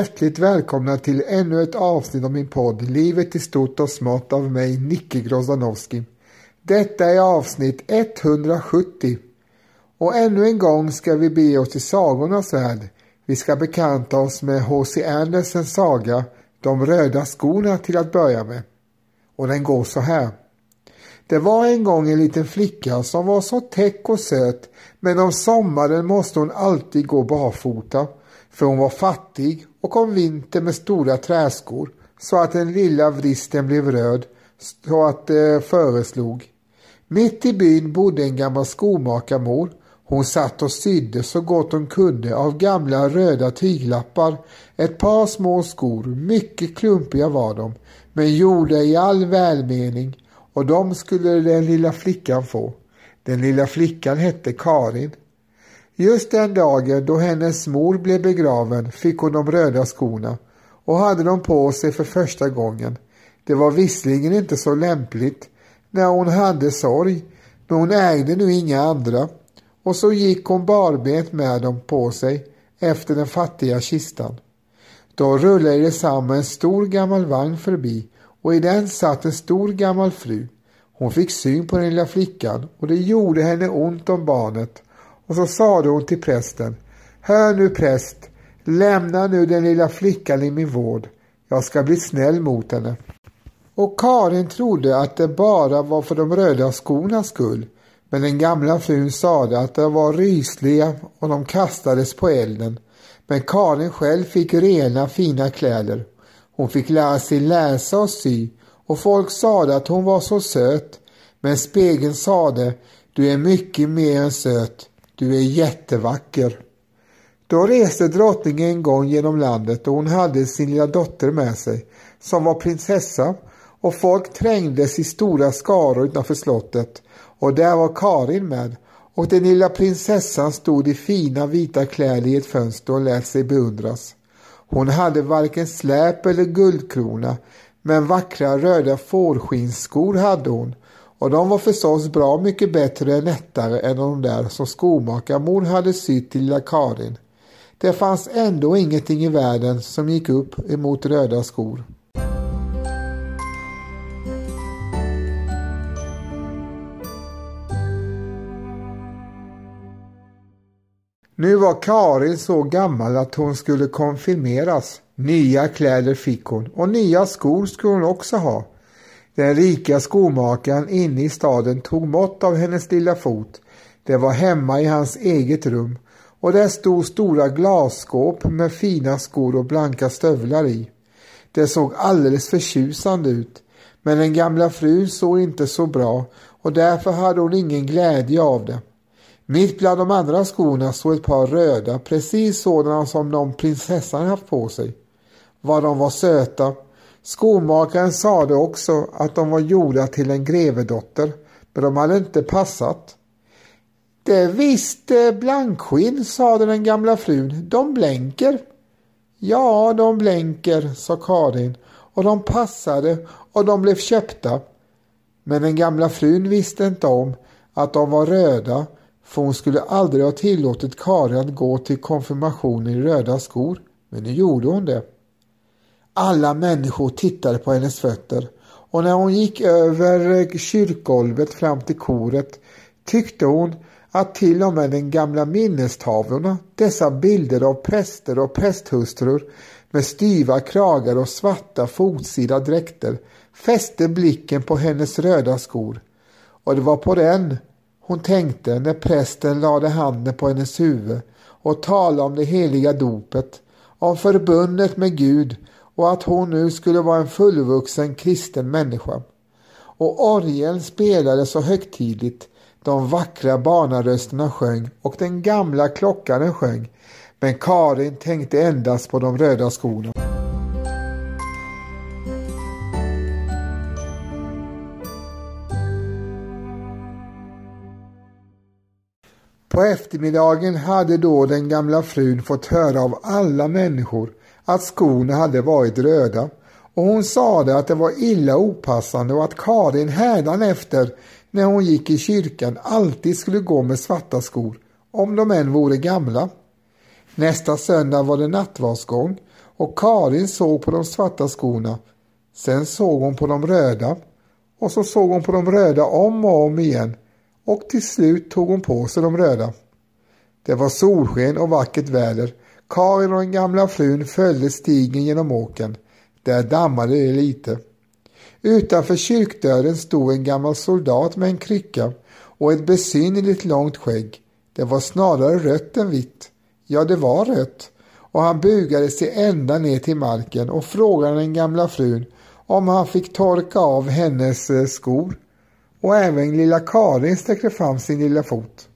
Hjärtligt välkomna till ännu ett avsnitt av min podd Livet i stort och smått av mig, Nicke Grozdanowski. Detta är avsnitt 170. Och ännu en gång ska vi bege oss till sagornas värld. Vi ska bekanta oss med H.C. Andersens saga De röda skorna till att börja med. Och den går så här. Det var en gång en liten flicka som var så täck och söt men om sommaren måste hon alltid gå barfota för hon var fattig och kom vinter med stora träskor så att den lilla vristen blev röd så att det föreslog. Mitt i byn bodde en gammal skomakarmor. Hon satt och sydde så gott hon kunde av gamla röda tyglappar. Ett par små skor, mycket klumpiga var de, men gjorda i all välmening och de skulle den lilla flickan få. Den lilla flickan hette Karin. Just den dagen då hennes mor blev begraven fick hon de röda skorna och hade dem på sig för första gången. Det var visserligen inte så lämpligt när hon hade sorg, men hon ägde nu inga andra och så gick hon barbent med dem på sig efter den fattiga kistan. Då rullade det samma en stor gammal vagn förbi och i den satt en stor gammal fru. Hon fick syn på den lilla flickan och det gjorde henne ont om barnet och så sade hon till prästen Hör nu präst, lämna nu den lilla flickan i min vård. Jag ska bli snäll mot henne. Och Karin trodde att det bara var för de röda skornas skull. Men den gamla frun sade att de var rysliga och de kastades på elden. Men Karin själv fick rena fina kläder. Hon fick lära sig läsa och sy och folk sade att hon var så söt. Men spegeln sade, du är mycket mer än söt. Du är jättevacker. Då reste drottningen en gång genom landet och hon hade sin lilla dotter med sig som var prinsessa och folk trängdes i stora skaror utanför slottet och där var Karin med och den lilla prinsessan stod i fina vita kläder i ett fönster och lät sig beundras. Hon hade varken släp eller guldkrona men vackra röda fårskinnsskor hade hon och de var förstås bra mycket bättre och lättare än de där som skomakarmor hade sytt till lilla Karin. Det fanns ändå ingenting i världen som gick upp emot röda skor. Nu var Karin så gammal att hon skulle konfirmeras. Nya kläder fick hon och nya skor skulle hon också ha. Den rika skomakaren inne i staden tog mått av hennes lilla fot. Det var hemma i hans eget rum och där stod stora glasskåp med fina skor och blanka stövlar i. Det såg alldeles förtjusande ut men den gamla frun såg inte så bra och därför hade hon ingen glädje av det. Mitt bland de andra skorna stod ett par röda, precis sådana som de prinsessan haft på sig. Vad de var söta. Skomakaren sade också att de var gjorda till en grevedotter, men de hade inte passat. Det är visst eh, blankskinn, sade den gamla frun. De blänker. Ja, de blänker, sa Karin, och de passade och de blev köpta. Men den gamla frun visste inte om att de var röda för hon skulle aldrig ha tillåtit Karin att gå till konfirmationen i röda skor, men nu gjorde hon det. Alla människor tittade på hennes fötter och när hon gick över kyrkgolvet fram till koret tyckte hon att till och med den gamla minnestavlorna, dessa bilder av präster och prästhustrur med styva kragar och svarta fotsida dräkter fäste blicken på hennes röda skor. Och det var på den hon tänkte när prästen lade handen på hennes huvud och talade om det heliga dopet, om förbundet med Gud och att hon nu skulle vara en fullvuxen kristen människa. Och orgeln spelade så högtidligt, de vackra barnarösterna sjöng och den gamla klockaren sjöng, men Karin tänkte endast på de röda skorna. På eftermiddagen hade då den gamla frun fått höra av alla människor att skorna hade varit röda och hon sade att det var illa opassande och att Karin hädanefter när hon gick i kyrkan alltid skulle gå med svarta skor, om de än vore gamla. Nästa söndag var det nattvardsgång och Karin såg på de svarta skorna. Sen såg hon på de röda och så såg hon på de röda om och om igen och till slut tog hon på sig de röda. Det var solsken och vackert väder. Karin och den gamla frun följde stigen genom åken. Där dammade det lite. Utanför kyrkdörren stod en gammal soldat med en krycka och ett besynnerligt långt skägg. Det var snarare rött än vitt. Ja, det var rött. Och han bugade sig ända ner till marken och frågade den gamla frun om han fick torka av hennes eh, skor. Och även lilla Karin sträckte fram sin lilla fot.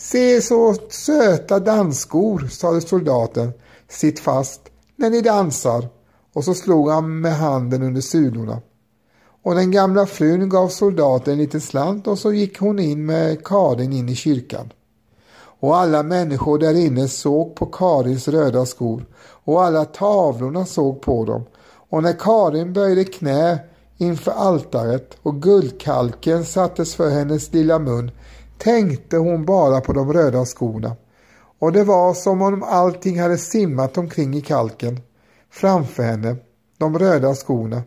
Se så söta dansskor, sade soldaten. Sitt fast när ni dansar. Och så slog han med handen under sulorna. Och den gamla frun gav soldaten en liten slant och så gick hon in med Karin in i kyrkan. Och alla människor där inne såg på Karins röda skor och alla tavlorna såg på dem. Och när Karin böjde knä inför altaret och guldkalken sattes för hennes lilla mun tänkte hon bara på de röda skorna. Och det var som om allting hade simmat omkring i kalken framför henne, de röda skorna.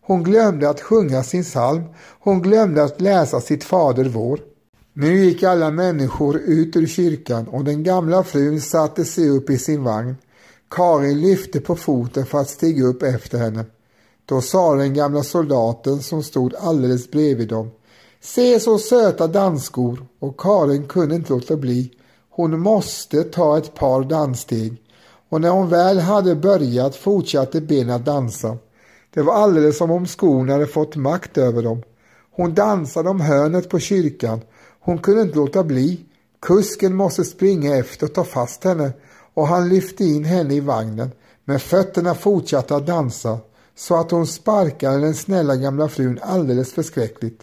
Hon glömde att sjunga sin psalm. Hon glömde att läsa sitt Fader vår. Nu gick alla människor ut ur kyrkan och den gamla frun satte sig upp i sin vagn. Karin lyfte på foten för att stiga upp efter henne. Då sa den gamla soldaten som stod alldeles bredvid dem. Se så söta dansskor och Karin kunde inte låta bli. Hon måste ta ett par danssteg och när hon väl hade börjat fortsatte benen att dansa. Det var alldeles som om skorna hade fått makt över dem. Hon dansade om hörnet på kyrkan. Hon kunde inte låta bli. Kusken måste springa efter och ta fast henne och han lyfte in henne i vagnen. Men fötterna fortsatte att dansa så att hon sparkade den snälla gamla frun alldeles förskräckligt.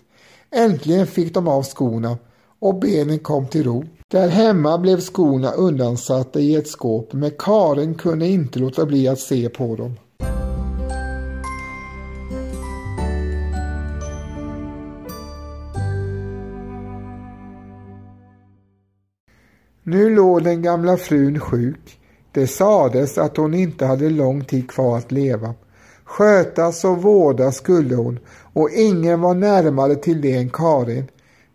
Äntligen fick de av skorna och benen kom till ro. Där hemma blev skorna undansatta i ett skåp men Karin kunde inte låta bli att se på dem. Nu låg den gamla frun sjuk. Det sades att hon inte hade lång tid kvar att leva. Skötas och vårdas skulle hon och ingen var närmare till det än Karin.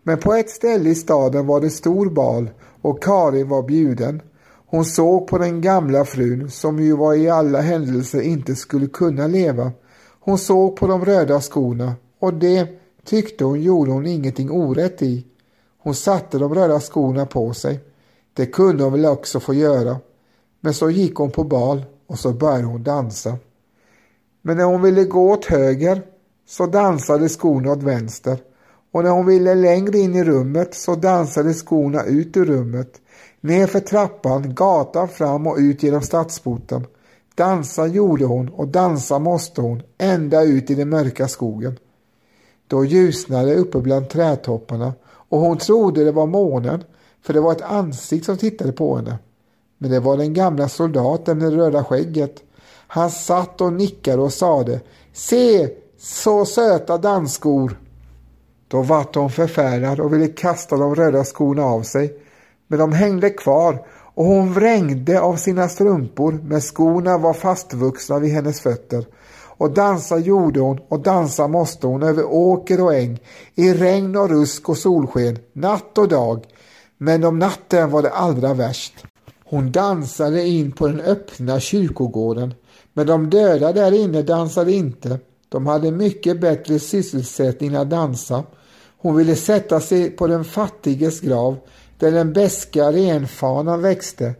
Men på ett ställe i staden var det stor bal och Karin var bjuden. Hon såg på den gamla frun som ju var i alla händelser inte skulle kunna leva. Hon såg på de röda skorna och det tyckte hon gjorde hon ingenting orätt i. Hon satte de röda skorna på sig. Det kunde hon väl också få göra. Men så gick hon på bal och så började hon dansa. Men när hon ville gå åt höger så dansade skorna åt vänster och när hon ville längre in i rummet så dansade skorna ut ur rummet, ner för trappan, gatan fram och ut genom stadsporten. Dansa gjorde hon och dansa måste hon ända ut i den mörka skogen. Då ljusnade uppe bland trädtopparna och hon trodde det var månen för det var ett ansikte som tittade på henne. Men det var den gamla soldaten med det röda skägget. Han satt och nickade och sade Se, så söta dansskor! Då vart hon förfärad och ville kasta de röda skorna av sig. Men de hängde kvar och hon vrängde av sina strumpor men skorna var fastvuxna vid hennes fötter. Och dansa gjorde hon och dansa måste hon över åker och äng, i regn och rusk och solsken, natt och dag. Men om natten var det allra värst. Hon dansade in på den öppna kyrkogården, men de döda där inne dansade inte. De hade mycket bättre sysselsättning än att dansa. Hon ville sätta sig på den fattiges grav där den beska renfanan växte.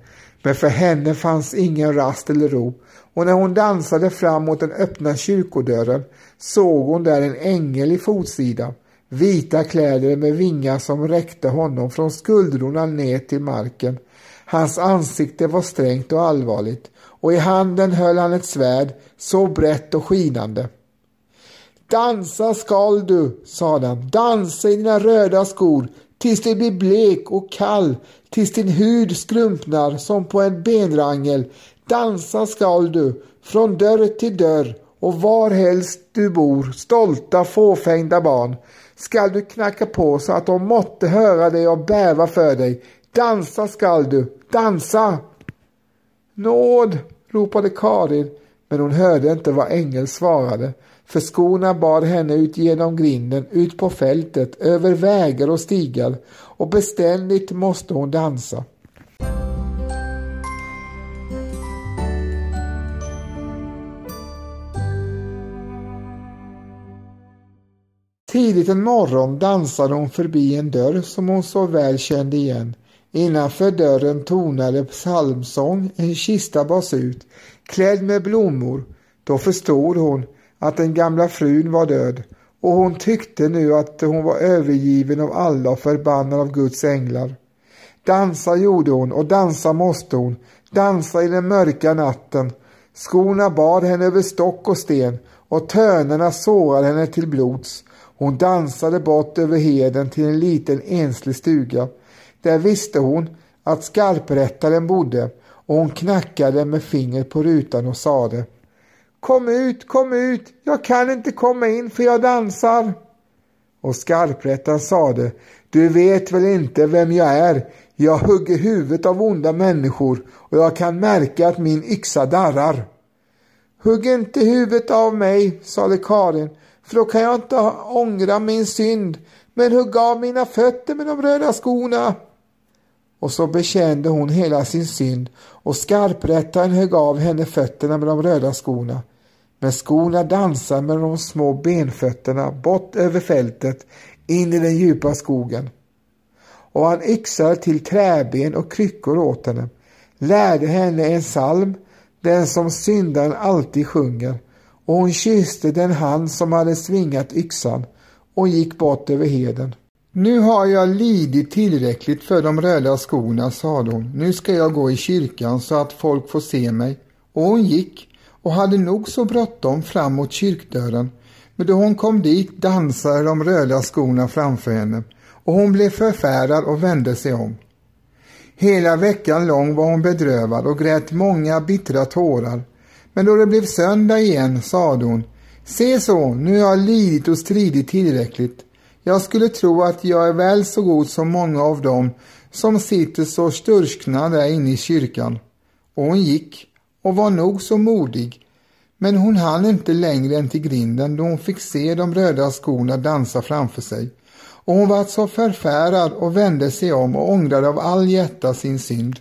Men för henne fanns ingen rast eller ro och när hon dansade fram mot den öppna kyrkodörren såg hon där en ängel i fotsidan. Vita kläder med vingar som räckte honom från skuldrorna ner till marken. Hans ansikte var strängt och allvarligt och i handen höll han ett svärd så brett och skinande. Dansa skall du, sade han, dansa i dina röda skor tills du blir blek och kall, tills din hud skrumpnar som på en benrangel. Dansa skall du, från dörr till dörr och varhelst du bor, stolta fåfängda barn, skall du knacka på så att de måtte höra dig och bäva för dig. Dansa skall du, dansa! Nåd! ropade Karin, men hon hörde inte vad ängeln svarade, för skorna bar henne ut genom grinden, ut på fältet, över vägar och stigar, och beständigt måste hon dansa. Tidigt en morgon dansade hon förbi en dörr som hon så väl kände igen. Innanför dörren tonade psalmsång, en kista bars ut, klädd med blommor. Då förstod hon att den gamla frun var död och hon tyckte nu att hon var övergiven av alla och förbannad av Guds änglar. Dansa gjorde hon och dansa måste hon, dansa i den mörka natten. Skorna bar henne över stock och sten och tönerna sårade henne till blods. Hon dansade bort över heden till en liten enslig stuga. Där visste hon att skarprättaren bodde och hon knackade med fingret på rutan och sade Kom ut, kom ut, jag kan inte komma in för jag dansar. Och skarprättaren sade Du vet väl inte vem jag är? Jag hugger huvudet av onda människor och jag kan märka att min yxa darrar. Hugg inte huvudet av mig, sade Karin, för då kan jag inte ångra min synd, men hugg av mina fötter med de röda skorna. Och så bekände hon hela sin synd och skarprättaren högg av henne fötterna med de röda skorna. Men skorna dansar med de små benfötterna bort över fältet in i den djupa skogen. Och han yxade till träben och kryckor åt henne, lärde henne en psalm, den som syndaren alltid sjunger, och hon kysste den hand som hade svingat yxan och gick bort över heden. Nu har jag lidit tillräckligt för de röda skorna, sade hon. Nu ska jag gå i kyrkan så att folk får se mig. Och hon gick och hade nog så bråttom fram mot kyrkdörren. Men då hon kom dit dansade de röda skorna framför henne och hon blev förfärad och vände sig om. Hela veckan lång var hon bedrövad och grät många bittra tårar. Men då det blev söndag igen sade hon Se så, nu har jag lidit och stridit tillräckligt. Jag skulle tro att jag är väl så god som många av dem som sitter så sturskna där inne i kyrkan. Och hon gick och var nog så modig. Men hon hann inte längre än till grinden då hon fick se de röda skorna dansa framför sig. Och hon var så förfärad och vände sig om och ångrade av all hjärta sin synd.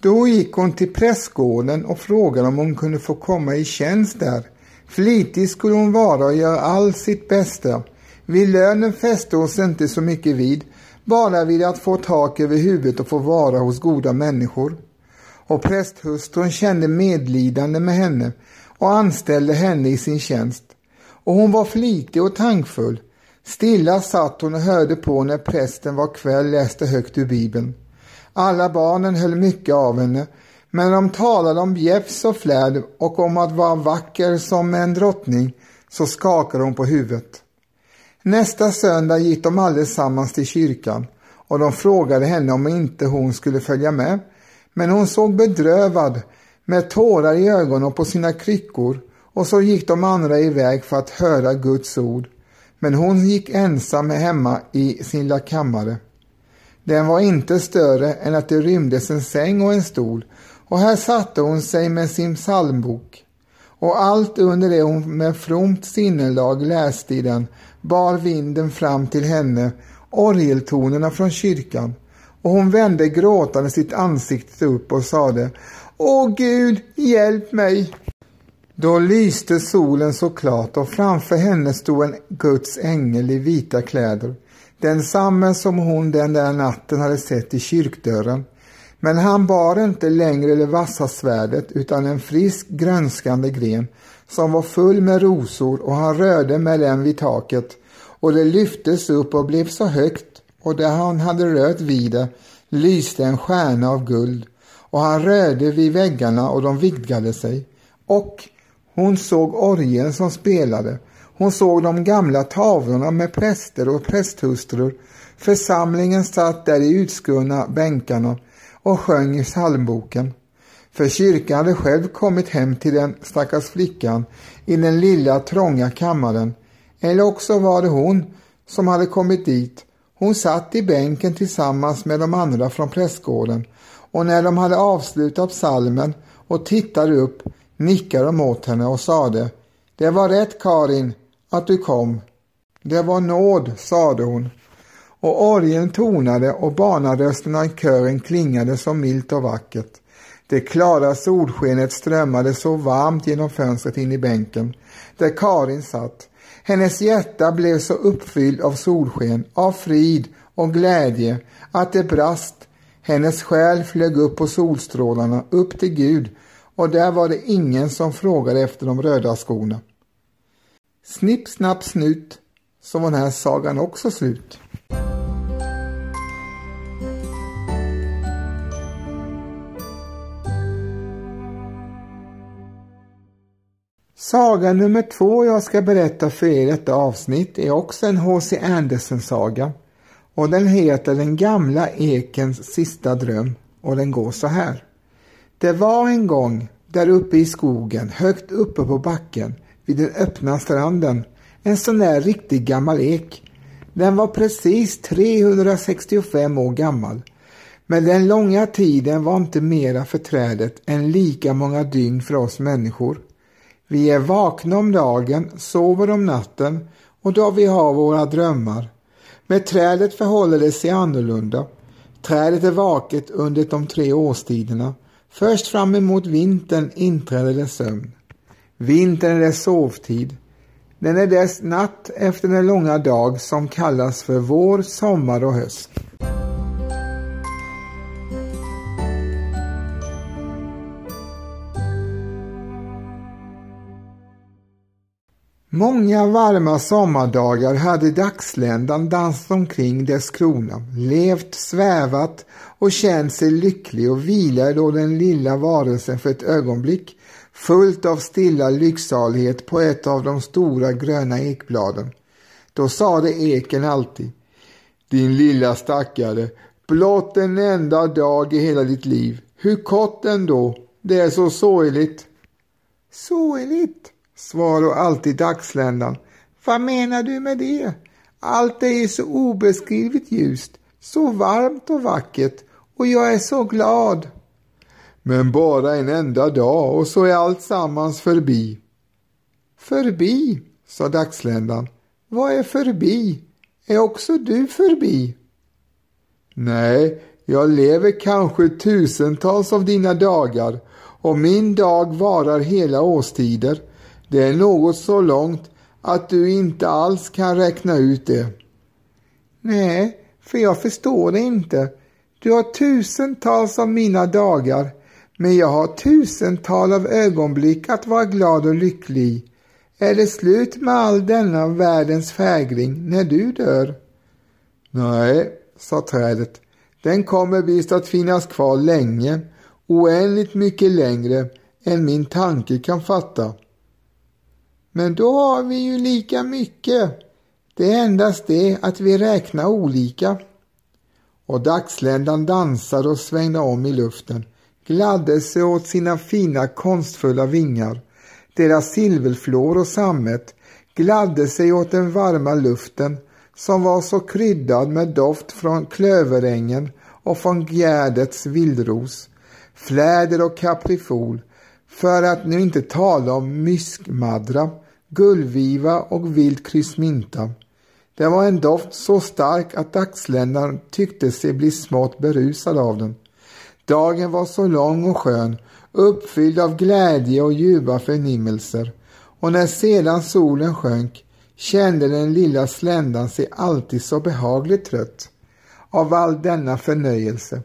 Då gick hon till prästgården och frågade om hon kunde få komma i tjänst där. Flitig skulle hon vara och göra allt sitt bästa. Vid lönen fäste hon sig inte så mycket vid, bara vid att få tak över huvudet och få vara hos goda människor. Och prästhustrun kände medlidande med henne och anställde henne i sin tjänst. Och hon var flitig och tankfull. Stilla satt hon och hörde på när prästen var kväll läste högt ur Bibeln. Alla barnen höll mycket av henne, men de talade om bjäfs och flärd och om att vara vacker som en drottning, så skakade hon på huvudet. Nästa söndag gick de allesammans till kyrkan och de frågade henne om inte hon skulle följa med, men hon såg bedrövad med tårar i ögonen på sina kryckor och så gick de andra iväg för att höra Guds ord. Men hon gick ensam hemma i sin lilla kammare. Den var inte större än att det rymdes en säng och en stol och här satte hon sig med sin psalmbok. Och allt under det hon med fromt sinnelag läste i den bar vinden fram till henne orgeltonerna från kyrkan och hon vände gråtande sitt ansikte upp och sade Åh Gud, hjälp mig! Då lyste solen så klart och framför henne stod en Guds ängel i vita kläder densamme som hon den där natten hade sett i kyrkdörren. Men han bar inte längre det vassa svärdet utan en frisk grönskande gren som var full med rosor och han rörde med den vid taket. Och det lyftes upp och blev så högt och där han hade rört vid det lyste en stjärna av guld. Och han rörde vid väggarna och de vidgade sig. Och hon såg orgeln som spelade. Hon såg de gamla tavlorna med präster och prästhustrur. Församlingen satt där i utskurna bänkarna och sjöng i psalmboken. För kyrkan hade själv kommit hem till den stackars flickan i den lilla trånga kammaren. Eller också var det hon som hade kommit dit. Hon satt i bänken tillsammans med de andra från prästgården och när de hade avslutat salmen och tittade upp nickade de åt henne och sade Det var rätt Karin att du kom. Det var nåd, sade hon. Och orgeln tonade och barnarösterna i kören klingade så milt och vackert. Det klara solskenet strömmade så varmt genom fönstret in i bänken där Karin satt. Hennes hjärta blev så uppfylld av solsken, av frid och glädje att det brast. Hennes själ flög upp på solstrålarna, upp till Gud och där var det ingen som frågade efter de röda skorna. Snipp, snapp, snut så var den här sagan också slut. Saga nummer två jag ska berätta för er i detta avsnitt är också en H.C. Andersen-saga och den heter Den gamla ekens sista dröm och den går så här. Det var en gång där uppe i skogen, högt uppe på backen, vid den öppna stranden, en sån där riktig gammal ek. Den var precis 365 år gammal. Men den långa tiden var inte mera för trädet än lika många dygn för oss människor. Vi är vakna om dagen, sover om natten och då vi har våra drömmar. Med trädet förhåller det sig annorlunda. Trädet är vaket under de tre årstiderna. Först fram emot vintern inträder det sömn. Vintern är dess sovtid. Den är dess natt efter den långa dag som kallas för vår, sommar och höst. Många varma sommardagar hade dagsländan dansat omkring dess krona, levt, svävat och känt sig lycklig och vilade då den lilla varelsen för ett ögonblick fullt av stilla lycksalighet på ett av de stora gröna ekbladen. Då sade eken alltid Din lilla stackare, blott en enda dag i hela ditt liv. Hur kort ändå, det är så sorgligt. Sorgligt? Svarade alltid dagsländan. Vad menar du med det? Allt är ju så obeskrivligt ljust, så varmt och vackert och jag är så glad. Men bara en enda dag och så är allt sammans förbi. Förbi, sa dagsländan. Vad är förbi? Är också du förbi? Nej, jag lever kanske tusentals av dina dagar och min dag varar hela årstider. Det är något så långt att du inte alls kan räkna ut det. Nej, för jag förstår det inte. Du har tusentals av mina dagar, men jag har tusental av ögonblick att vara glad och lycklig i. Är det slut med all denna världens fägring när du dör? Nej, sa trädet. Den kommer visst att finnas kvar länge, oändligt mycket längre än min tanke kan fatta. Men då har vi ju lika mycket. Det är endast det att vi räknar olika. Och dagsländan dansade och svängde om i luften, gladde sig åt sina fina konstfulla vingar, deras silverflor och sammet, gladde sig åt den varma luften som var så kryddad med doft från klöverängen och från gärdets vildros, fläder och kaprifol, för att nu inte tala om myskmaddra, gullviva och vild kryssminta. Det var en doft så stark att dagsländan tyckte sig bli smått berusad av den. Dagen var så lång och skön, uppfylld av glädje och ljuva förnimmelser och när sedan solen sjönk kände den lilla sländan sig alltid så behagligt trött av all denna förnöjelse.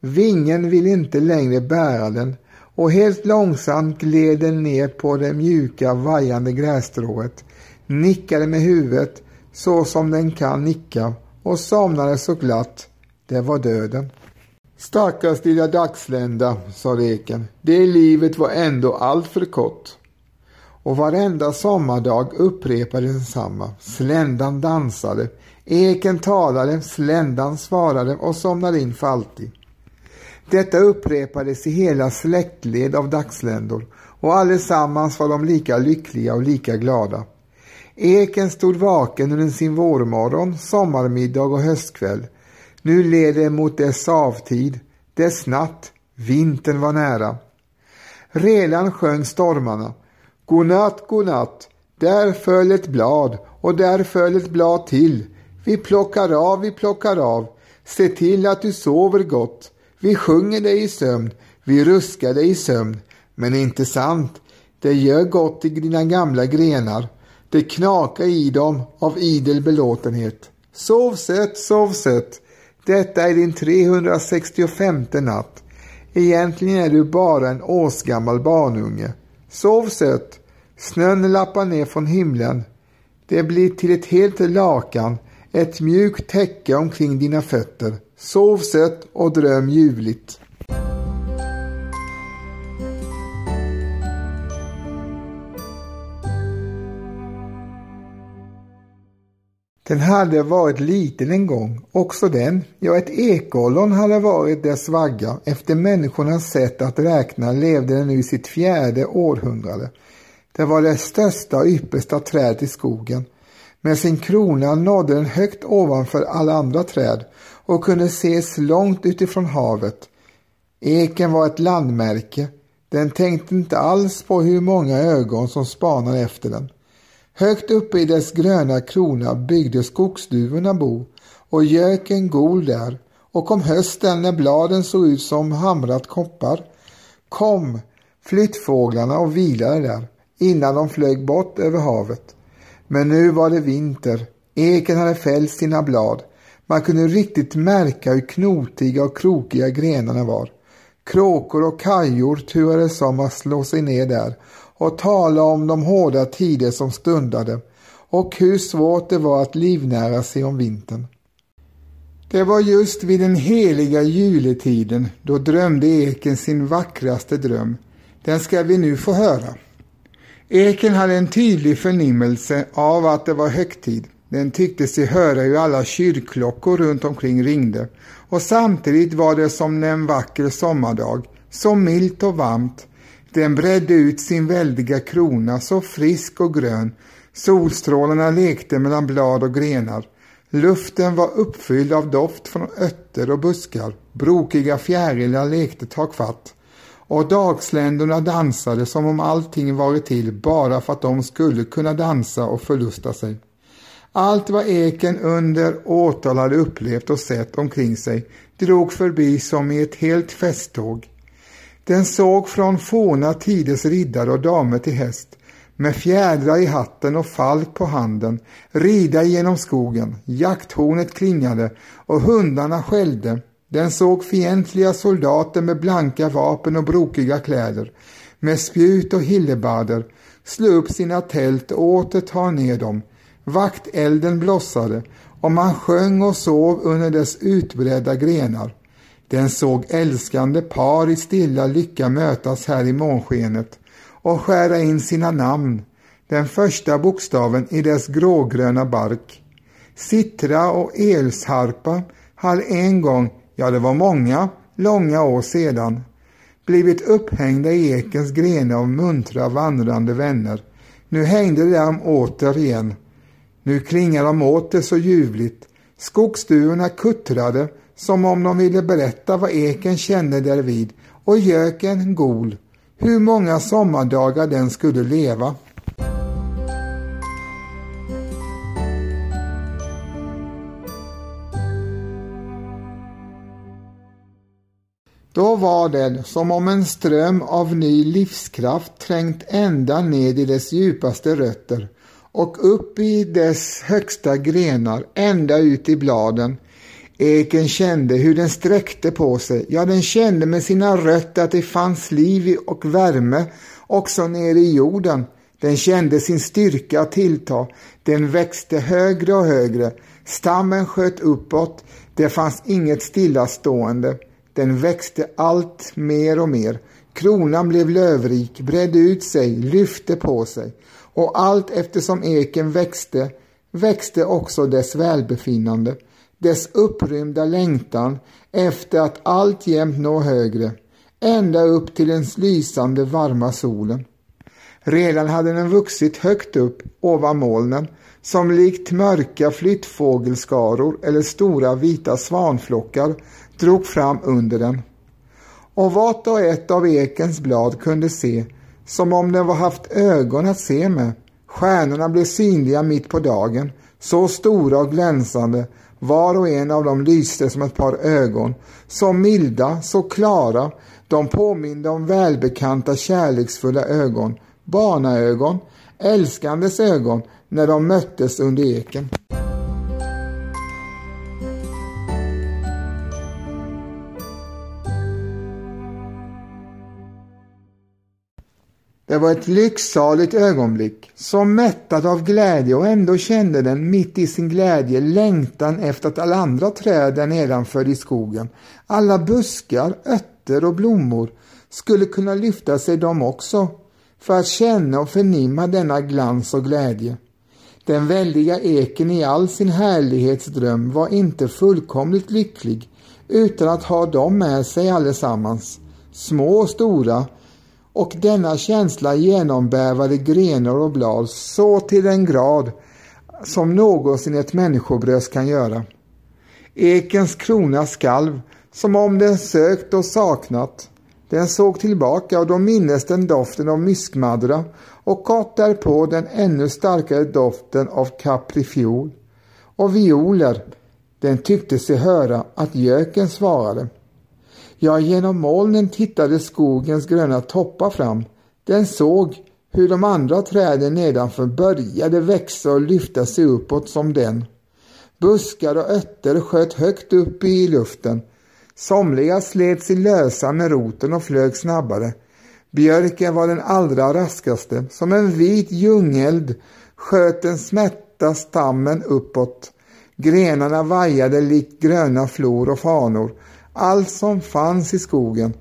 Vingen ville inte längre bära den och helt långsamt gled den ner på det mjuka vajande grässtrået, nickade med huvudet så som den kan nicka och somnade så glatt. Det var döden. Stackars lilla dagslända, sa reken. Det livet var ändå allt för kort. Och varenda sommardag upprepade densamma. Sländan dansade, eken talade, sländan svarade och somnade in för alltid. Detta upprepades i hela släktled av dagsländor och allesammans var de lika lyckliga och lika glada. Eken stod vaken under sin vårmorgon, sommarmiddag och höstkväll. Nu led det mot dess avtid, dess natt, vintern var nära. Redan sjöng stormarna. Godnatt, godnatt, där föll ett blad och där föll ett blad till. Vi plockar av, vi plockar av. Se till att du sover gott. Vi sjunger dig i sömn, vi ruskar dig i sömn. Men inte sant, det gör gott i dina gamla grenar. Det knakar i dem av idel belåtenhet. Sov sött, sov sött. Detta är din 365 natt. Egentligen är du bara en årsgammal barnunge. Sov sött. Snön lappar ner från himlen. Det blir till ett helt lakan, ett mjukt täcke omkring dina fötter. Sov sött och dröm ljuvligt. Den hade varit liten en gång, också den. Ja, ett ekollon hade varit dess vagga. Efter människornas sätt att räkna levde den nu i sitt fjärde århundrade. Det var det största och yppersta trädet i skogen. Med sin krona nådde den högt ovanför alla andra träd och kunde ses långt utifrån havet. Eken var ett landmärke. Den tänkte inte alls på hur många ögon som spanade efter den. Högt uppe i dess gröna krona byggde skogsduvorna bo och göken gol där och kom hösten när bladen såg ut som hamrat koppar kom flyttfåglarna och vilade där innan de flög bort över havet. Men nu var det vinter. Eken hade fällt sina blad. Man kunde riktigt märka hur knotiga och krokiga grenarna var. Kråkor och kajor turades om att slå sig ner där och tala om de hårda tider som stundade och hur svårt det var att livnära sig om vintern. Det var just vid den heliga juletiden då drömde eken sin vackraste dröm. Den ska vi nu få höra. Eken hade en tydlig förnimmelse av att det var högtid. Den tyckte sig höra hur alla kyrkklockor runt omkring ringde och samtidigt var det som en vacker sommardag, så milt och varmt den bredde ut sin väldiga krona så frisk och grön. Solstrålarna lekte mellan blad och grenar. Luften var uppfylld av doft från örter och buskar. Brokiga fjärilar lekte takfatt. Och dagsländerna dansade som om allting varit till bara för att de skulle kunna dansa och förlusta sig. Allt vad eken under årtal hade upplevt och sett omkring sig drog förbi som i ett helt festtåg. Den såg från forna tiders riddare och damer till häst med fjädrar i hatten och falk på handen rida genom skogen. Jakthornet klingade och hundarna skällde. Den såg fientliga soldater med blanka vapen och brokiga kläder med spjut och hillebarder slå upp sina tält och åter ta ner dem. Vaktelden blossade och man sjöng och sov under dess utbredda grenar. Den såg älskande par i stilla lycka mötas här i månskenet och skära in sina namn, den första bokstaven i dess grågröna bark. Sittra och elsharpa hade en gång, ja det var många, långa år sedan, blivit upphängda i ekens grenar av muntra vandrande vänner. Nu hängde de åter igen. Nu klingar de åter så ljuvligt. Skogsduvorna kuttrade som om de ville berätta vad eken kände därvid och göken gol, hur många sommardagar den skulle leva. Då var det som om en ström av ny livskraft trängt ända ned i dess djupaste rötter och upp i dess högsta grenar, ända ut i bladen, Eken kände hur den sträckte på sig. Ja, den kände med sina rötter att det fanns liv och värme också nere i jorden. Den kände sin styrka tillta. Den växte högre och högre. Stammen sköt uppåt. Det fanns inget stillastående. Den växte allt mer och mer. Kronan blev lövrik, bredde ut sig, lyfte på sig. Och allt eftersom eken växte, växte också dess välbefinnande dess upprymda längtan efter att alltjämt nå högre, ända upp till den lysande varma solen. Redan hade den vuxit högt upp ovan molnen som likt mörka flyttfågelskaror eller stora vita svanflockar drog fram under den. Och vart och ett av ekens blad kunde se som om den var haft ögon att se med. Stjärnorna blev synliga mitt på dagen, så stora och glänsande, var och en av dem lyste som ett par ögon, så milda, så klara, de påminde om välbekanta kärleksfulla ögon, barnaögon, älskandes ögon, när de möttes under eken. Det var ett lycksaligt ögonblick, så mättad av glädje och ändå kände den mitt i sin glädje längtan efter att alla andra träd där nedanför i skogen, alla buskar, örter och blommor skulle kunna lyfta sig de också för att känna och förnimma denna glans och glädje. Den väldiga eken i all sin härlighetsdröm var inte fullkomligt lycklig utan att ha dem med sig allesammans, små och stora, och denna känsla genombävade grenar och blad så till den grad som någonsin ett människobröst kan göra. Ekens krona skalv som om den sökt och saknat. Den såg tillbaka och då minnes den doften av myskmaddra och kort därpå den ännu starkare doften av kaprifiol och violer. Den tyckte sig höra att göken svarade. Ja, genom molnen tittade skogens gröna toppar fram. Den såg hur de andra träden nedanför började växa och lyfta sig uppåt som den. Buskar och örter sköt högt upp i luften. Somliga slet sig lösa med roten och flög snabbare. Björken var den allra raskaste. Som en vit ljungeld sköt den smätta stammen uppåt. Grenarna vajade likt gröna flor och fanor allt som fanns i skogen,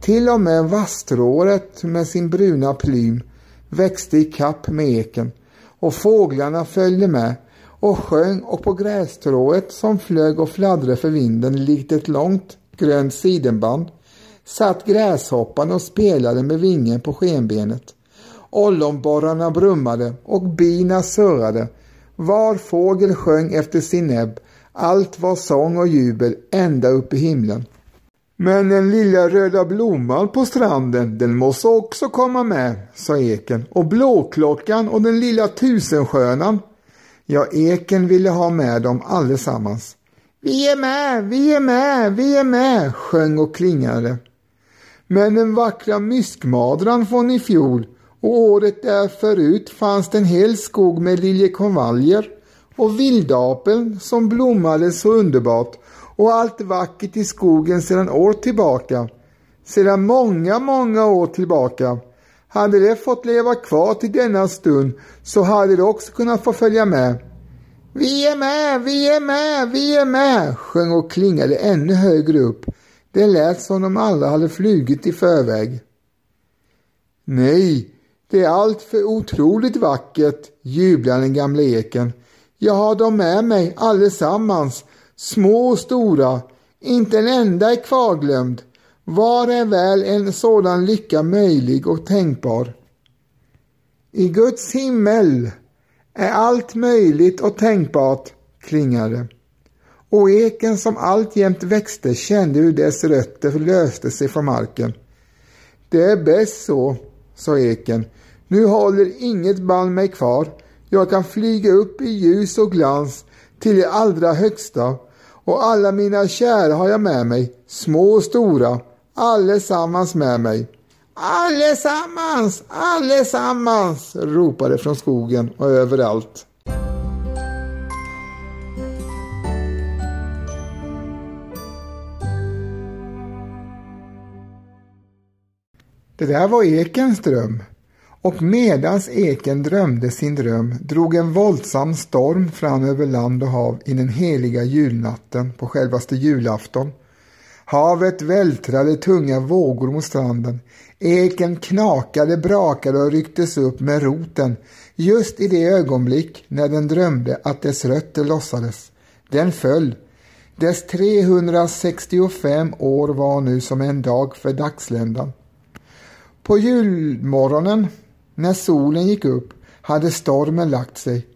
till och med vasstrået med sin bruna plym växte i kapp med eken och fåglarna följde med och sjöng och på grästrået som flög och fladdrade för vinden likt ett långt grönt sidenband satt gräshoppan och spelade med vingen på skenbenet. Ollonborrarna brummade och bina surrade. Var fågel sjöng efter sin näbb allt var sång och jubel ända upp i himlen. Men den lilla röda blomman på stranden, den måste också komma med, sa eken. Och blåklockan och den lilla tusenskönan. Ja, eken ville ha med dem allesammans. Vi är med, vi är med, vi är med, sjöng och klingade. Men den vackra myskmadran från i fjol och året där förut fanns det en hel skog med liljekonvaljer och vildapeln som blommade så underbart och allt vackert i skogen sedan år tillbaka. Sedan många, många år tillbaka. Hade det fått leva kvar till denna stund så hade det också kunnat få följa med. Vi är med, vi är med, vi är med, sjöng och klingade ännu högre upp. Det lät som de alla hade flugit i förväg. Nej, det är allt för otroligt vackert, jublade den gamla eken. Jag har dem med mig allesammans, små och stora, inte en enda är kvarglömd. Var är väl en sådan lycka möjlig och tänkbar? I Guds himmel är allt möjligt och tänkbart, klingade. Och eken som alltjämt växte kände hur dess rötter löste sig från marken. Det är bäst så, sa eken. Nu håller inget band mig kvar. Jag kan flyga upp i ljus och glans till det allra högsta och alla mina kära har jag med mig, små och stora, allesammans med mig. Allesammans, allesammans, ropade från skogen och överallt. Det där var ekens dröm. Och medans eken drömde sin dröm drog en våldsam storm fram över land och hav i den heliga julnatten på självaste julafton. Havet vältrade tunga vågor mot stranden. Eken knakade, brakade och rycktes upp med roten just i det ögonblick när den drömde att dess rötter lossades. Den föll. Dess 365 år var nu som en dag för dagsländan. På julmorgonen när solen gick upp hade stormen lagt sig.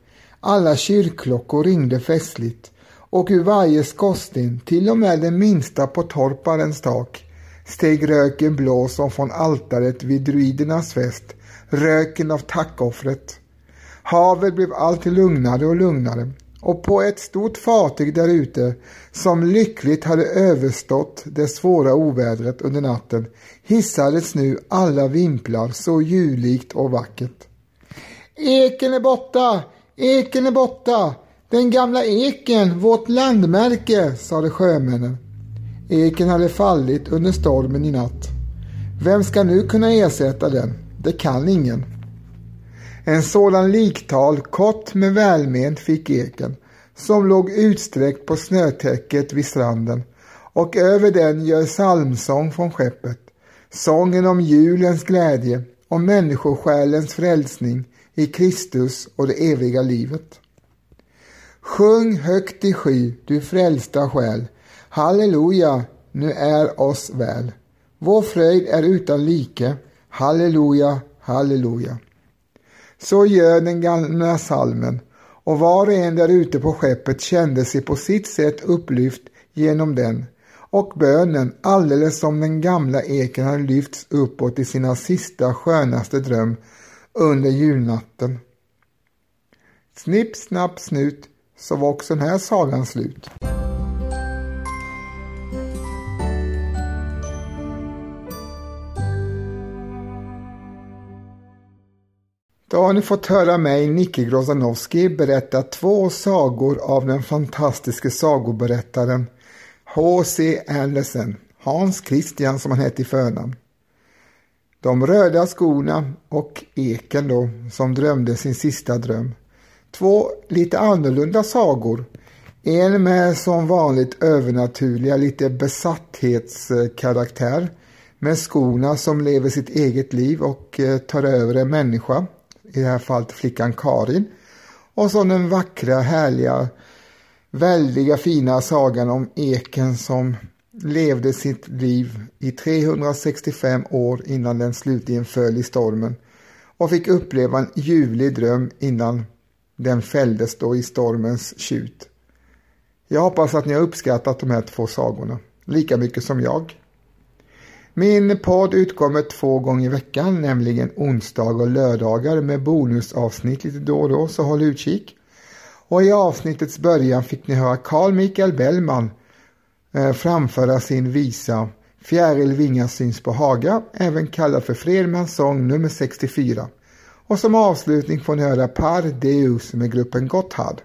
Alla kyrkklockor ringde festligt och ur varje skorsten, till och med den minsta på torparens tak, steg röken blå som från altaret vid druidernas fest, röken av tackoffret. Havet blev allt lugnare och lugnare och på ett stort fartyg där ute som lyckligt hade överstått det svåra ovädret under natten hissades nu alla vimplar så ljuvligt och vackert. Eken är borta! Eken är borta! Den gamla eken, vårt landmärke, sade sjömännen. Eken hade fallit under stormen i natt. Vem ska nu kunna ersätta den? Det kan ingen. En sådan liktal, kort men välment, fick eken, som låg utsträckt på snötäcket vid stranden, och över den gör psalmsång från skeppet, sången om julens glädje, om människosjälens frälsning i Kristus och det eviga livet. Sjung högt i sky, du frälsta själ. Halleluja, nu är oss väl. Vår fröjd är utan like. Halleluja, halleluja. Så gör den gamla salmen och var och en där ute på skeppet kände sig på sitt sätt upplyft genom den och bönen alldeles som den gamla eken hade lyfts uppåt i sina sista skönaste dröm under julnatten. Snipp, snapp, snut så var också den här sagan slut. Då har ni fått höra mig, Nicke Grozanowski, berätta två sagor av den fantastiske sagoberättaren H.C. Andersen, Hans Christian som han hette i förnamn. De röda skorna och eken då, som drömde sin sista dröm. Två lite annorlunda sagor. En med som vanligt övernaturliga, lite besatthetskaraktär med skorna som lever sitt eget liv och eh, tar över en människa i det här fallet flickan Karin. Och så den vackra, härliga, väldiga fina sagan om eken som levde sitt liv i 365 år innan den slutligen föll i stormen och fick uppleva en ljuvlig dröm innan den fälldes då i stormens tjut. Jag hoppas att ni har uppskattat de här två sagorna lika mycket som jag. Min podd utkommer två gånger i veckan, nämligen onsdag och lördagar med bonusavsnitt lite då och då, så håll utkik. Och i avsnittets början fick ni höra Carl Michael Bellman eh, framföra sin visa Fjäril vingar syns på Haga, även kallad för Fredmans sång nummer 64. Och som avslutning får ni höra Par Deus med gruppen Gotthard.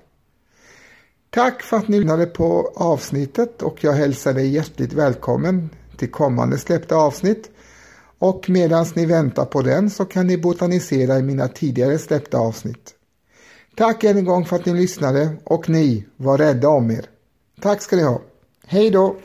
Tack för att ni lyssnade på avsnittet och jag hälsar dig hjärtligt välkommen till kommande släppta avsnitt. Och medan ni väntar på den så kan ni botanisera i mina tidigare släppta avsnitt. Tack än en gång för att ni lyssnade och ni var rädda om er. Tack ska ni ha. Hej då!